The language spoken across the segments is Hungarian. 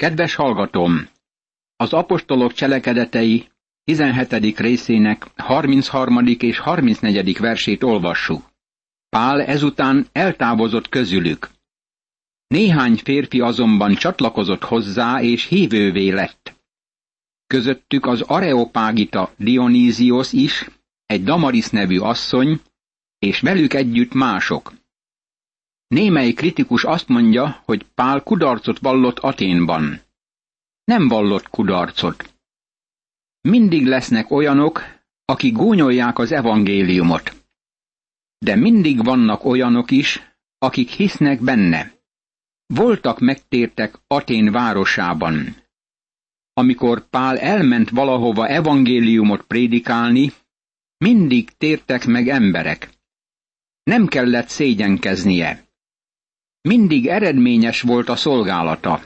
Kedves hallgatom! Az apostolok cselekedetei 17. részének 33. és 34. versét olvassuk. Pál ezután eltávozott közülük. Néhány férfi azonban csatlakozott hozzá, és hívővé lett. Közöttük az Areopágita Dionýzios is, egy Damaris nevű asszony, és velük együtt mások. Némely kritikus azt mondja, hogy Pál kudarcot vallott Aténban. Nem vallott kudarcot. Mindig lesznek olyanok, akik gúnyolják az evangéliumot. De mindig vannak olyanok is, akik hisznek benne. Voltak megtértek Atén városában. Amikor Pál elment valahova evangéliumot prédikálni, mindig tértek meg emberek. Nem kellett szégyenkeznie. Mindig eredményes volt a szolgálata.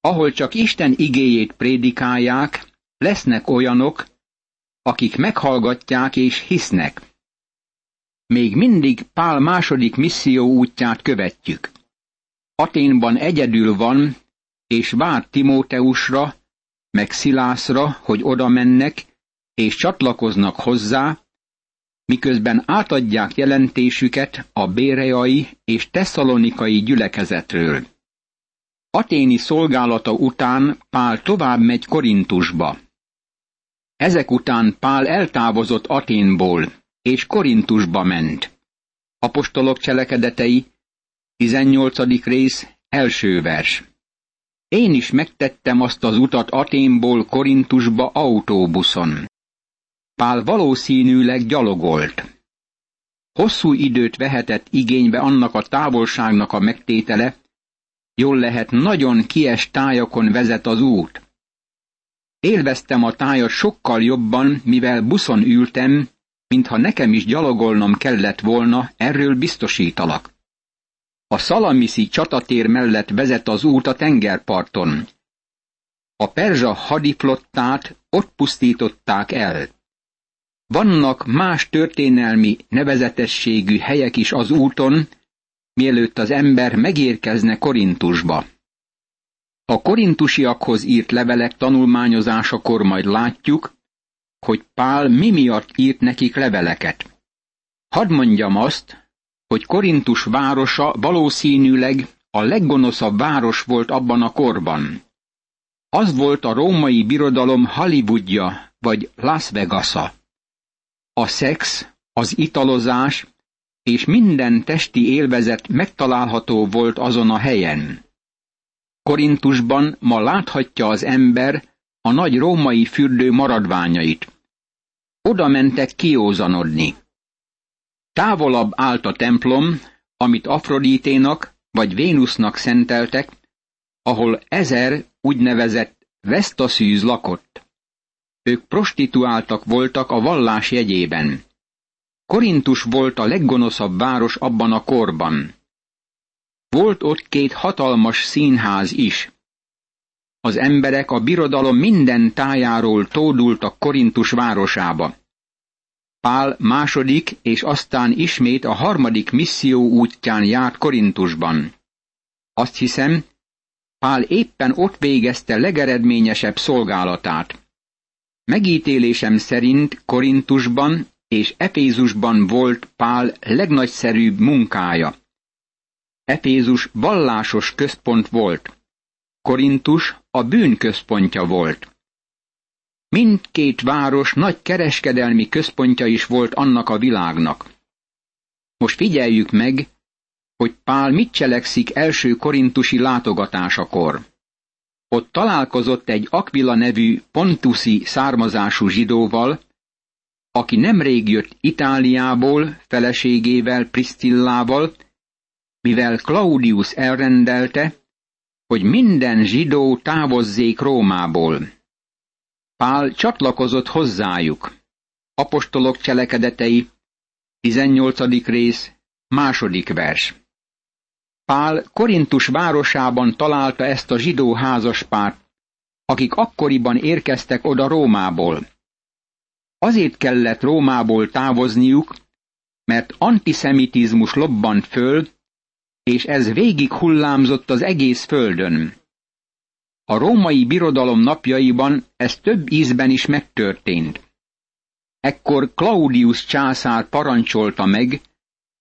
Ahol csak Isten igéjét prédikálják, lesznek olyanok, akik meghallgatják és hisznek. Még mindig Pál második misszió útját követjük. Aténban egyedül van, és vár Timóteusra, meg Szilászra, hogy oda mennek, és csatlakoznak hozzá, miközben átadják jelentésüket a béreai és tesszalonikai gyülekezetről. Aténi szolgálata után Pál tovább megy Korintusba. Ezek után Pál eltávozott Aténból, és Korintusba ment. Apostolok cselekedetei, 18. rész, első vers. Én is megtettem azt az utat Aténból Korintusba autóbuszon. Pál valószínűleg gyalogolt. Hosszú időt vehetett igénybe annak a távolságnak a megtétele, jól lehet nagyon kies tájakon vezet az út. Élveztem a tájat sokkal jobban, mivel buszon ültem, mintha nekem is gyalogolnom kellett volna, erről biztosítalak. A Szalamiszi csatatér mellett vezet az út a tengerparton. A perzsa hadiflottát ott pusztították el. Vannak más történelmi nevezetességű helyek is az úton, mielőtt az ember megérkezne Korintusba. A korintusiakhoz írt levelek tanulmányozásakor majd látjuk, hogy Pál mi miatt írt nekik leveleket. Hadd mondjam azt, hogy Korintus városa valószínűleg a leggonoszabb város volt abban a korban. Az volt a római birodalom Hollywoodja vagy Las Vegasa. A szex, az italozás és minden testi élvezet megtalálható volt azon a helyen. Korintusban ma láthatja az ember a nagy római fürdő maradványait. Oda mentek kiózanodni. Távolabb állt a templom, amit Afrodíténak vagy Vénusznak szenteltek, ahol ezer úgynevezett vesztaszűz lakott. Ők prostituáltak voltak a vallás jegyében. Korintus volt a leggonoszabb város abban a korban. Volt ott két hatalmas színház is. Az emberek a birodalom minden tájáról tódultak Korintus városába. Pál második és aztán ismét a harmadik misszió útján járt Korintusban. Azt hiszem, Pál éppen ott végezte legeredményesebb szolgálatát. Megítélésem szerint Korintusban és Efézusban volt Pál legnagyszerűbb munkája. Efézus vallásos központ volt. Korintus a bűn központja volt. Mindkét város nagy kereskedelmi központja is volt annak a világnak. Most figyeljük meg, hogy Pál mit cselekszik első korintusi látogatásakor. Ott találkozott egy Aquila nevű pontuszi származású zsidóval, aki nemrég jött Itáliából feleségével, Priscillával, mivel Claudius elrendelte, hogy minden zsidó távozzék Rómából. Pál csatlakozott hozzájuk. Apostolok cselekedetei, 18. rész, második vers. Pál Korintus városában találta ezt a zsidó házaspárt, akik akkoriban érkeztek oda Rómából. Azért kellett Rómából távozniuk, mert antiszemitizmus lobbant föl, és ez végig hullámzott az egész földön. A római birodalom napjaiban ez több ízben is megtörtént. Ekkor Claudius császár parancsolta meg,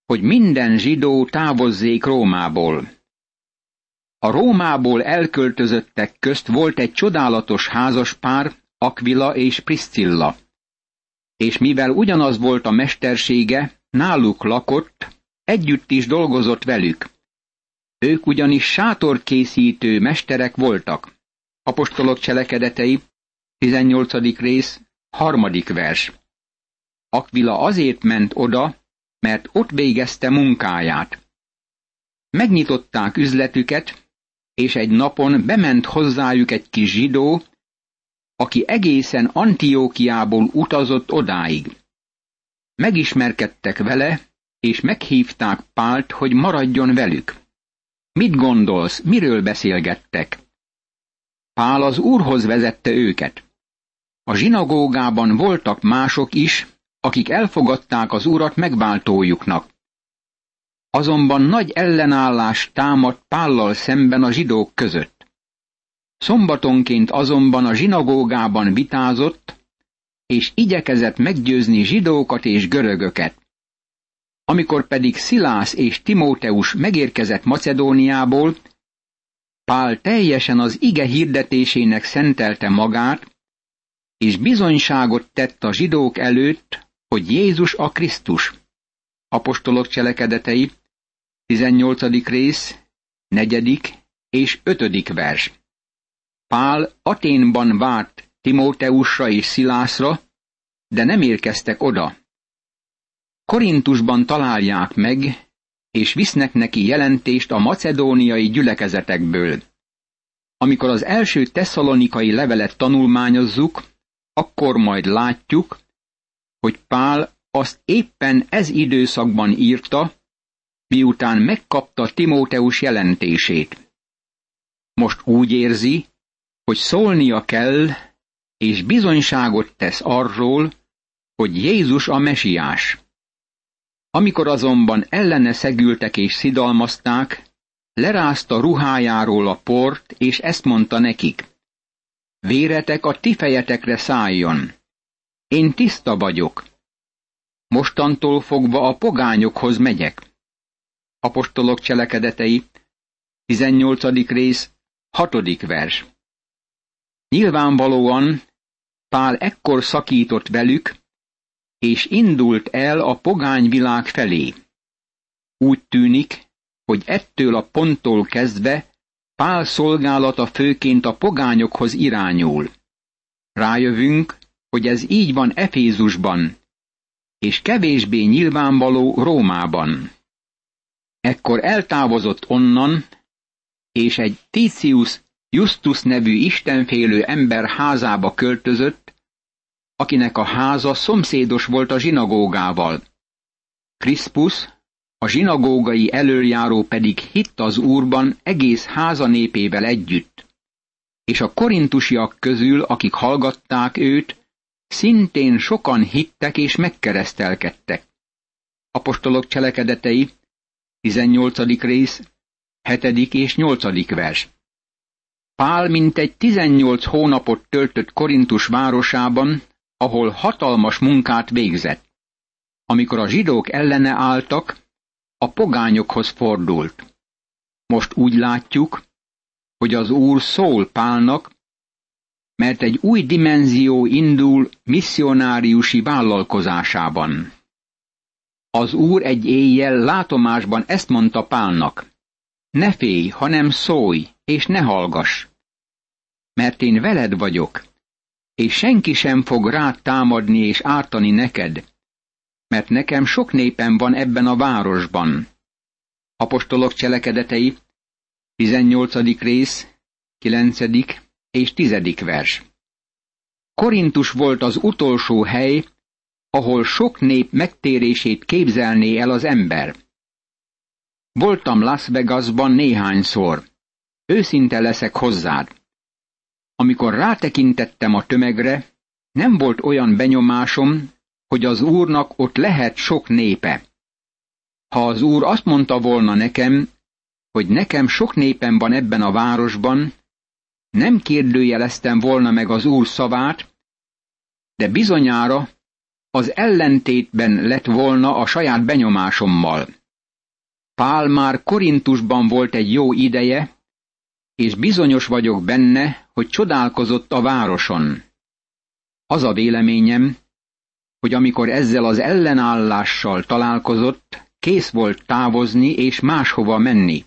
hogy minden zsidó távozzék Rómából. A Rómából elköltözöttek közt volt egy csodálatos házaspár, Aquila és Priscilla. És mivel ugyanaz volt a mestersége, náluk lakott, együtt is dolgozott velük. Ők ugyanis sátorkészítő mesterek voltak. Apostolok cselekedetei, 18. rész, harmadik vers. Aquila azért ment oda, mert ott végezte munkáját. Megnyitották üzletüket, és egy napon bement hozzájuk egy kis zsidó, aki egészen Antiókiából utazott odáig. Megismerkedtek vele, és meghívták Pált, hogy maradjon velük. Mit gondolsz, miről beszélgettek? Pál az úrhoz vezette őket. A zsinagógában voltak mások is, akik elfogadták az urat megváltójuknak. Azonban nagy ellenállás támadt Pállal szemben a zsidók között. Szombatonként azonban a zsinagógában vitázott, és igyekezett meggyőzni zsidókat és görögöket. Amikor pedig Szilász és Timóteus megérkezett Macedóniából, Pál teljesen az ige hirdetésének szentelte magát, és bizonyságot tett a zsidók előtt, hogy Jézus a Krisztus. Apostolok cselekedetei, 18. rész, 4. és 5. vers. Pál Aténban várt Timóteusra és Szilászra, de nem érkeztek oda. Korintusban találják meg, és visznek neki jelentést a macedóniai gyülekezetekből. Amikor az első tesszalonikai levelet tanulmányozzuk, akkor majd látjuk, hogy Pál azt éppen ez időszakban írta, miután megkapta Timóteus jelentését. Most úgy érzi, hogy szólnia kell, és bizonyságot tesz arról, hogy Jézus a mesiás. Amikor azonban ellene szegültek és szidalmazták, lerázta ruhájáról a port, és ezt mondta nekik. Véretek a ti fejetekre szálljon. Én tiszta vagyok. Mostantól fogva a pogányokhoz megyek. Apostolok cselekedetei, 18. rész, 6. vers. Nyilvánvalóan Pál ekkor szakított velük, és indult el a pogányvilág felé. Úgy tűnik, hogy ettől a ponttól kezdve Pál szolgálata főként a pogányokhoz irányul. Rájövünk, hogy ez így van Efézusban, és kevésbé nyilvánvaló Rómában. Ekkor eltávozott onnan, és egy Titius Justus nevű istenfélő ember házába költözött, akinek a háza szomszédos volt a zsinagógával. Crispus, a zsinagógai előjáró pedig hitt az úrban egész háza népével együtt. És a korintusiak közül, akik hallgatták őt, szintén sokan hittek és megkeresztelkedtek. Apostolok cselekedetei, 18. rész, 7. és 8. vers. Pál mintegy 18 hónapot töltött Korintus városában, ahol hatalmas munkát végzett. Amikor a zsidók ellene álltak, a pogányokhoz fordult. Most úgy látjuk, hogy az Úr szól Pálnak, mert egy új dimenzió indul misszionáriusi vállalkozásában. Az Úr egy éjjel látomásban ezt mondta Pálnak. Ne félj, hanem szólj, és ne hallgass. Mert én veled vagyok, és senki sem fog rád támadni és ártani neked, mert nekem sok népem van ebben a városban. Apostolok cselekedetei, 18. rész, 9. és 10. vers. Korintus volt az utolsó hely, ahol sok nép megtérését képzelné el az ember. Voltam Las Vegasban néhányszor. Őszinte leszek hozzád. Amikor rátekintettem a tömegre, nem volt olyan benyomásom, hogy az úrnak ott lehet sok népe. Ha az úr azt mondta volna nekem, hogy nekem sok népem van ebben a városban, nem kérdőjeleztem volna meg az úr szavát, de bizonyára az ellentétben lett volna a saját benyomásommal. Pál már Korintusban volt egy jó ideje, és bizonyos vagyok benne, hogy csodálkozott a városon. Az a véleményem, hogy amikor ezzel az ellenállással találkozott, kész volt távozni és máshova menni.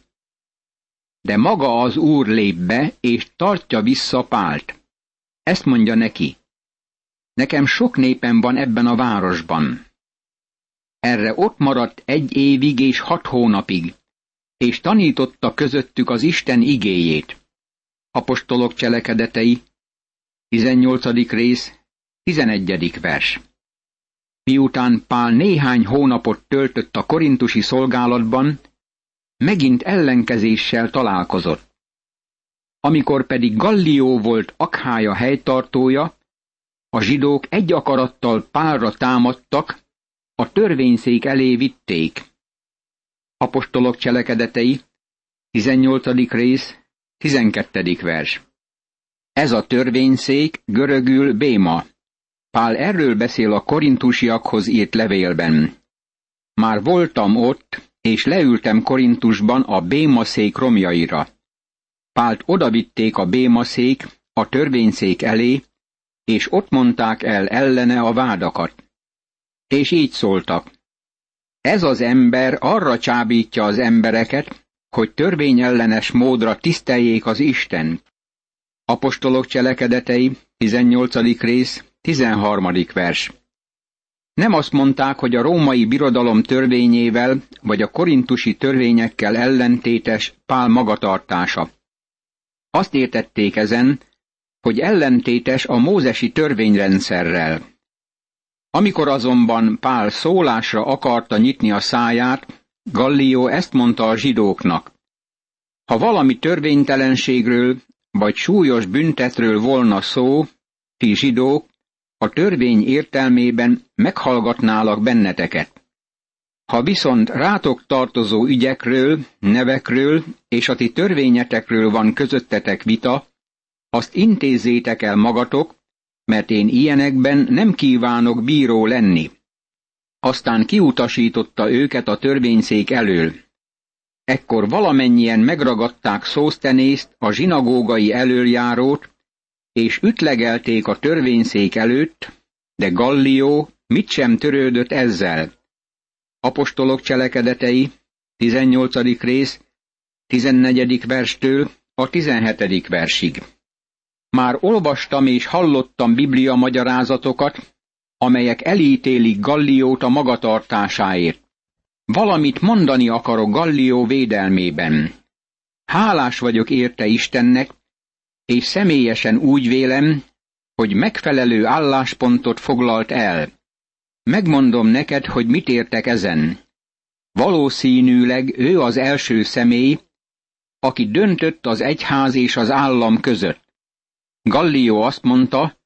De maga az úr lép be, és tartja vissza Pált. Ezt mondja neki. Nekem sok népem van ebben a városban. Erre ott maradt egy évig és hat hónapig, és tanította közöttük az Isten igéjét. Apostolok cselekedetei, 18. rész, 11. vers. Miután Pál néhány hónapot töltött a korintusi szolgálatban, megint ellenkezéssel találkozott. Amikor pedig Gallió volt Akhája helytartója, a zsidók egy akarattal Pálra támadtak, a törvényszék elé vitték. Apostolok cselekedetei, 18. rész, 12. vers. Ez a törvényszék görögül Béma. Pál erről beszél a korintusiakhoz írt levélben. Már voltam ott, és leültem Korintusban a Bémaszék romjaira. Pált odavitték a Bémaszék, a törvényszék elé, és ott mondták el ellene a vádakat. És így szóltak. Ez az ember arra csábítja az embereket, hogy törvényellenes módra tiszteljék az Isten. Apostolok cselekedetei, 18. rész, 13. vers. Nem azt mondták, hogy a római birodalom törvényével vagy a korintusi törvényekkel ellentétes Pál magatartása. Azt értették ezen, hogy ellentétes a mózesi törvényrendszerrel. Amikor azonban Pál szólásra akarta nyitni a száját, Gallió ezt mondta a zsidóknak. Ha valami törvénytelenségről vagy súlyos büntetről volna szó, ti zsidók, a törvény értelmében meghallgatnálak benneteket. Ha viszont rátok tartozó ügyekről, nevekről és a ti törvényetekről van közöttetek vita, azt intézzétek el magatok, mert én ilyenekben nem kívánok bíró lenni. Aztán kiutasította őket a törvényszék elől. Ekkor valamennyien megragadták Szósztenészt, a zsinagógai elöljárót, és ütlegelték a törvényszék előtt, de Gallió mit sem törődött ezzel. Apostolok cselekedetei, 18. rész, 14. verstől a 17. versig. Már olvastam és hallottam biblia magyarázatokat, amelyek elítélik Galliót a magatartásáért. Valamit mondani akarok Gallió védelmében. Hálás vagyok érte Istennek, és személyesen úgy vélem, hogy megfelelő álláspontot foglalt el. Megmondom neked, hogy mit értek ezen. Valószínűleg ő az első személy, aki döntött az egyház és az állam között. Gallió azt mondta,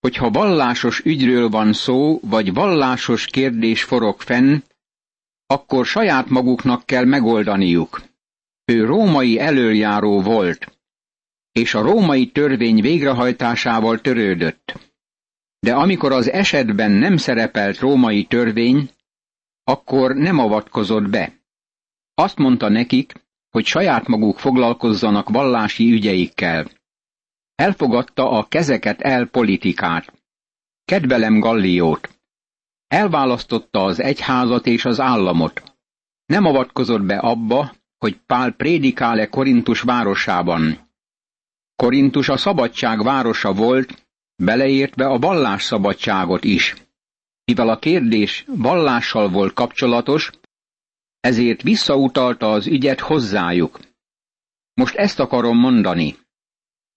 hogy ha vallásos ügyről van szó, vagy vallásos kérdés forog fenn, akkor saját maguknak kell megoldaniuk. Ő római előjáró volt és a római törvény végrehajtásával törődött. De amikor az esetben nem szerepelt római törvény, akkor nem avatkozott be. Azt mondta nekik, hogy saját maguk foglalkozzanak vallási ügyeikkel. Elfogadta a kezeket el politikát. Kedvelem Galliót. Elválasztotta az egyházat és az államot. Nem avatkozott be abba, hogy Pál prédikál-e Korintus városában. Korintus a szabadság városa volt, beleértve a vallásszabadságot is. Mivel a kérdés vallással volt kapcsolatos, ezért visszautalta az ügyet hozzájuk. Most ezt akarom mondani.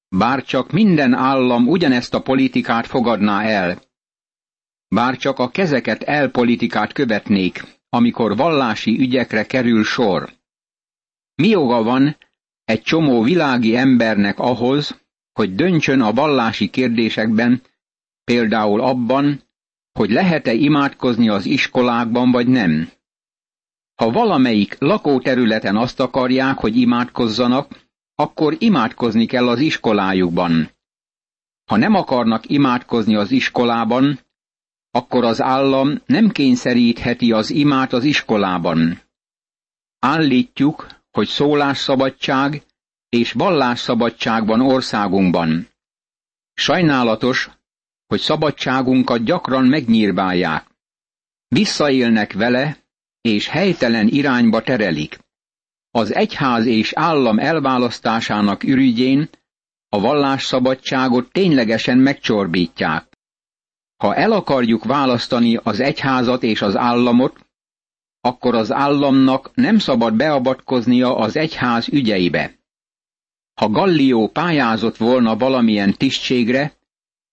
Bár csak minden állam ugyanezt a politikát fogadná el, bár csak a kezeket el politikát követnék, amikor vallási ügyekre kerül sor. Mi joga van egy csomó világi embernek ahhoz, hogy döntsön a vallási kérdésekben, például abban, hogy lehet-e imádkozni az iskolákban vagy nem. Ha valamelyik lakóterületen azt akarják, hogy imádkozzanak, akkor imádkozni kell az iskolájukban. Ha nem akarnak imádkozni az iskolában, akkor az állam nem kényszerítheti az imát az iskolában. Állítjuk, hogy szólásszabadság és vallásszabadság van országunkban. Sajnálatos, hogy szabadságunkat gyakran megnyírbálják. Visszaélnek vele, és helytelen irányba terelik. Az egyház és állam elválasztásának ürügyén a vallásszabadságot ténylegesen megcsorbítják. Ha el akarjuk választani az egyházat és az államot, akkor az államnak nem szabad beavatkoznia az egyház ügyeibe. Ha Gallió pályázott volna valamilyen tisztségre,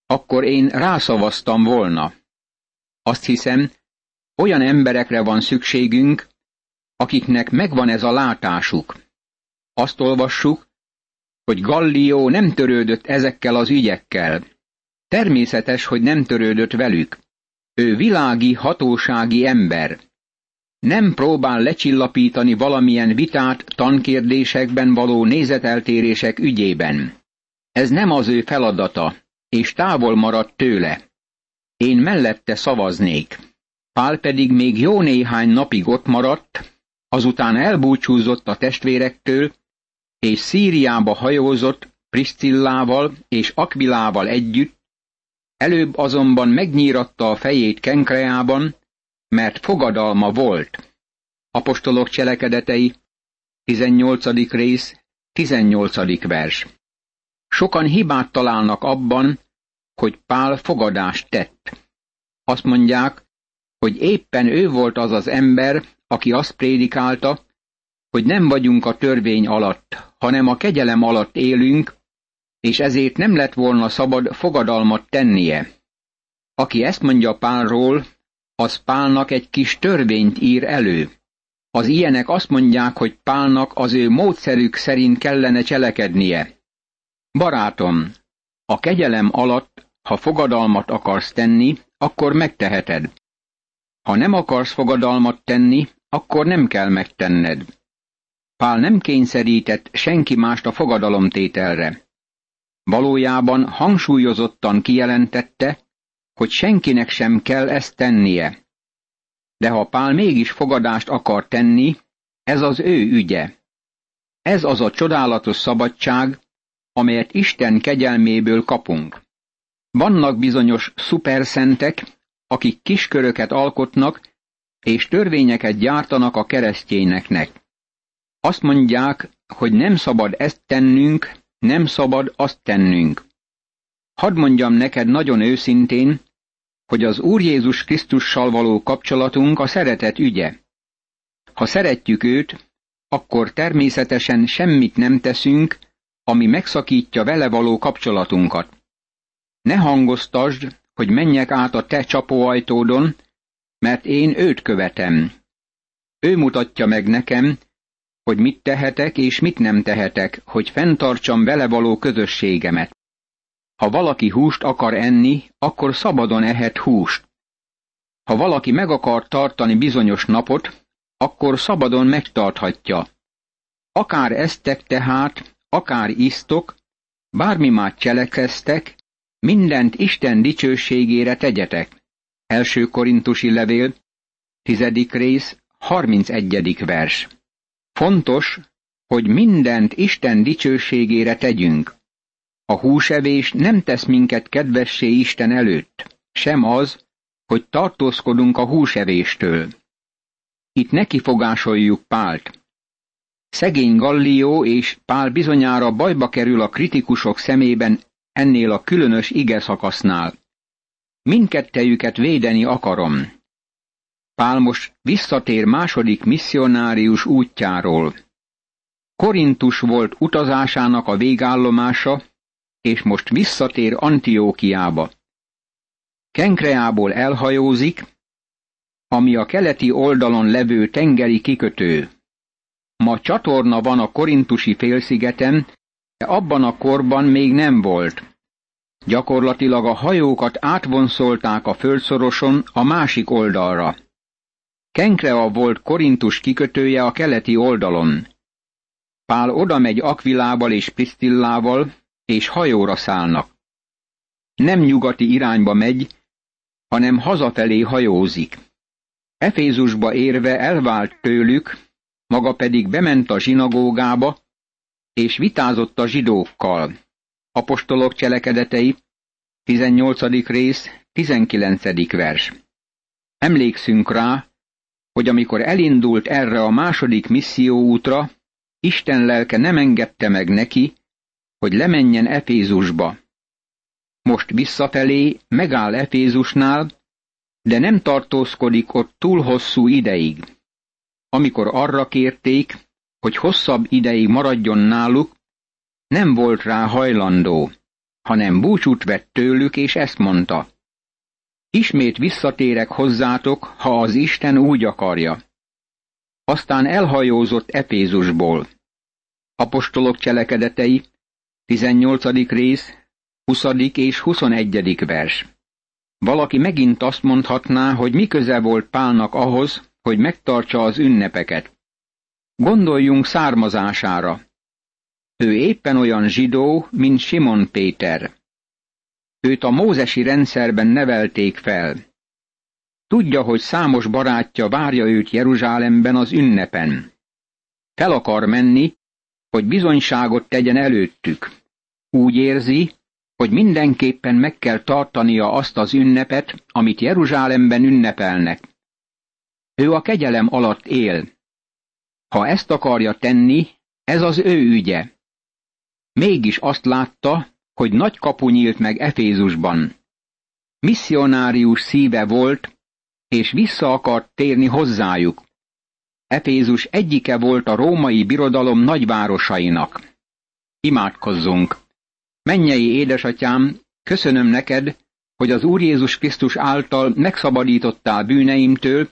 akkor én rászavaztam volna. Azt hiszem, olyan emberekre van szükségünk, akiknek megvan ez a látásuk. Azt olvassuk, hogy Gallió nem törődött ezekkel az ügyekkel. Természetes, hogy nem törődött velük. Ő világi, hatósági ember. Nem próbál lecsillapítani valamilyen vitát tankérdésekben való nézeteltérések ügyében. Ez nem az ő feladata, és távol maradt tőle. Én mellette szavaznék. Pál pedig még jó néhány napig ott maradt, azután elbúcsúzott a testvérektől, és Szíriába hajózott Priscillával és Akvilával együtt, előbb azonban megnyíratta a fejét Kenkreában, mert fogadalma volt. Apostolok cselekedetei, 18. rész, 18. vers. Sokan hibát találnak abban, hogy Pál fogadást tett. Azt mondják, hogy éppen ő volt az az ember, aki azt prédikálta, hogy nem vagyunk a törvény alatt, hanem a kegyelem alatt élünk, és ezért nem lett volna szabad fogadalmat tennie. Aki ezt mondja Pálról, az Pálnak egy kis törvényt ír elő. Az ilyenek azt mondják, hogy Pálnak az ő módszerük szerint kellene cselekednie. Barátom, a kegyelem alatt, ha fogadalmat akarsz tenni, akkor megteheted. Ha nem akarsz fogadalmat tenni, akkor nem kell megtenned. Pál nem kényszerített senki mást a fogadalomtételre. Valójában hangsúlyozottan kijelentette, hogy senkinek sem kell ezt tennie. De ha Pál mégis fogadást akar tenni, ez az ő ügye. Ez az a csodálatos szabadság, amelyet Isten kegyelméből kapunk. Vannak bizonyos szuperszentek, akik kisköröket alkotnak, és törvényeket gyártanak a keresztényeknek. Azt mondják, hogy nem szabad ezt tennünk, nem szabad azt tennünk. Hadd mondjam neked nagyon őszintén, hogy az Úr Jézus Krisztussal való kapcsolatunk a szeretet ügye. Ha szeretjük őt, akkor természetesen semmit nem teszünk, ami megszakítja vele való kapcsolatunkat. Ne hangoztasd, hogy menjek át a te csapóajtódon, mert én őt követem. Ő mutatja meg nekem, hogy mit tehetek és mit nem tehetek, hogy fenntartsam vele való közösségemet. Ha valaki húst akar enni, akkor szabadon ehet húst. Ha valaki meg akar tartani bizonyos napot, akkor szabadon megtarthatja. Akár eztek tehát, akár isztok, bármi már cselekeztek, mindent Isten dicsőségére tegyetek. Első korintusi levél, tizedik rész, 31. vers. Fontos, hogy mindent Isten dicsőségére tegyünk. A húsevés nem tesz minket kedvessé Isten előtt, sem az, hogy tartózkodunk a húsevéstől. Itt nekifogásoljuk Pált. Szegény Gallió és Pál bizonyára bajba kerül a kritikusok szemében ennél a különös ige szakasznál. Mindkettejüket védeni akarom. Pál most visszatér második misszionárius útjáról. Korintus volt utazásának a végállomása, és most visszatér Antiókiába. Kenkreából elhajózik, ami a keleti oldalon levő tengeri kikötő. Ma csatorna van a korintusi félszigeten, de abban a korban még nem volt. Gyakorlatilag a hajókat átvonszolták a földszoroson a másik oldalra. Kenkrea volt Korintus kikötője a keleti oldalon. Pál oda megy Akvilával és Pisztillával, és hajóra szállnak. Nem nyugati irányba megy, hanem hazafelé hajózik. Efézusba érve elvált tőlük, maga pedig bement a zsinagógába, és vitázott a zsidókkal. Apostolok cselekedetei, 18. rész, 19. vers. Emlékszünk rá, hogy amikor elindult erre a második misszióútra, Isten lelke nem engedte meg neki, hogy lemenjen Efézusba. Most visszafelé megáll Efézusnál, de nem tartózkodik ott túl hosszú ideig. Amikor arra kérték, hogy hosszabb ideig maradjon náluk, nem volt rá hajlandó, hanem búcsút vett tőlük, és ezt mondta. Ismét visszatérek hozzátok, ha az Isten úgy akarja. Aztán elhajózott Efézusból. Apostolok cselekedetei, 18. rész, 20. és 21. vers. Valaki megint azt mondhatná, hogy mi köze volt Pálnak ahhoz, hogy megtartsa az ünnepeket. Gondoljunk származására. Ő éppen olyan zsidó, mint Simon Péter. Őt a mózesi rendszerben nevelték fel. Tudja, hogy számos barátja várja őt Jeruzsálemben az ünnepen. Fel akar menni, hogy bizonyságot tegyen előttük. Úgy érzi, hogy mindenképpen meg kell tartania azt az ünnepet, amit Jeruzsálemben ünnepelnek. Ő a kegyelem alatt él. Ha ezt akarja tenni, ez az ő ügye. Mégis azt látta, hogy nagy kapu nyílt meg Efézusban. Misszionárius szíve volt, és vissza akart térni hozzájuk. Efézus egyike volt a római birodalom nagyvárosainak. Imádkozzunk! Mennyei édesatyám, köszönöm neked, hogy az Úr Jézus Krisztus által megszabadítottál bűneimtől,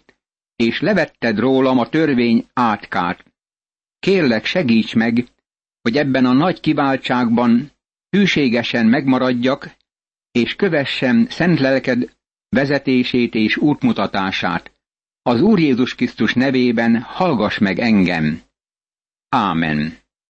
és levetted rólam a törvény átkát. Kérlek, segíts meg, hogy ebben a nagy kiváltságban hűségesen megmaradjak, és kövessem szent lelked vezetését és útmutatását. Az Úr Jézus Krisztus nevében hallgass meg engem. Ámen.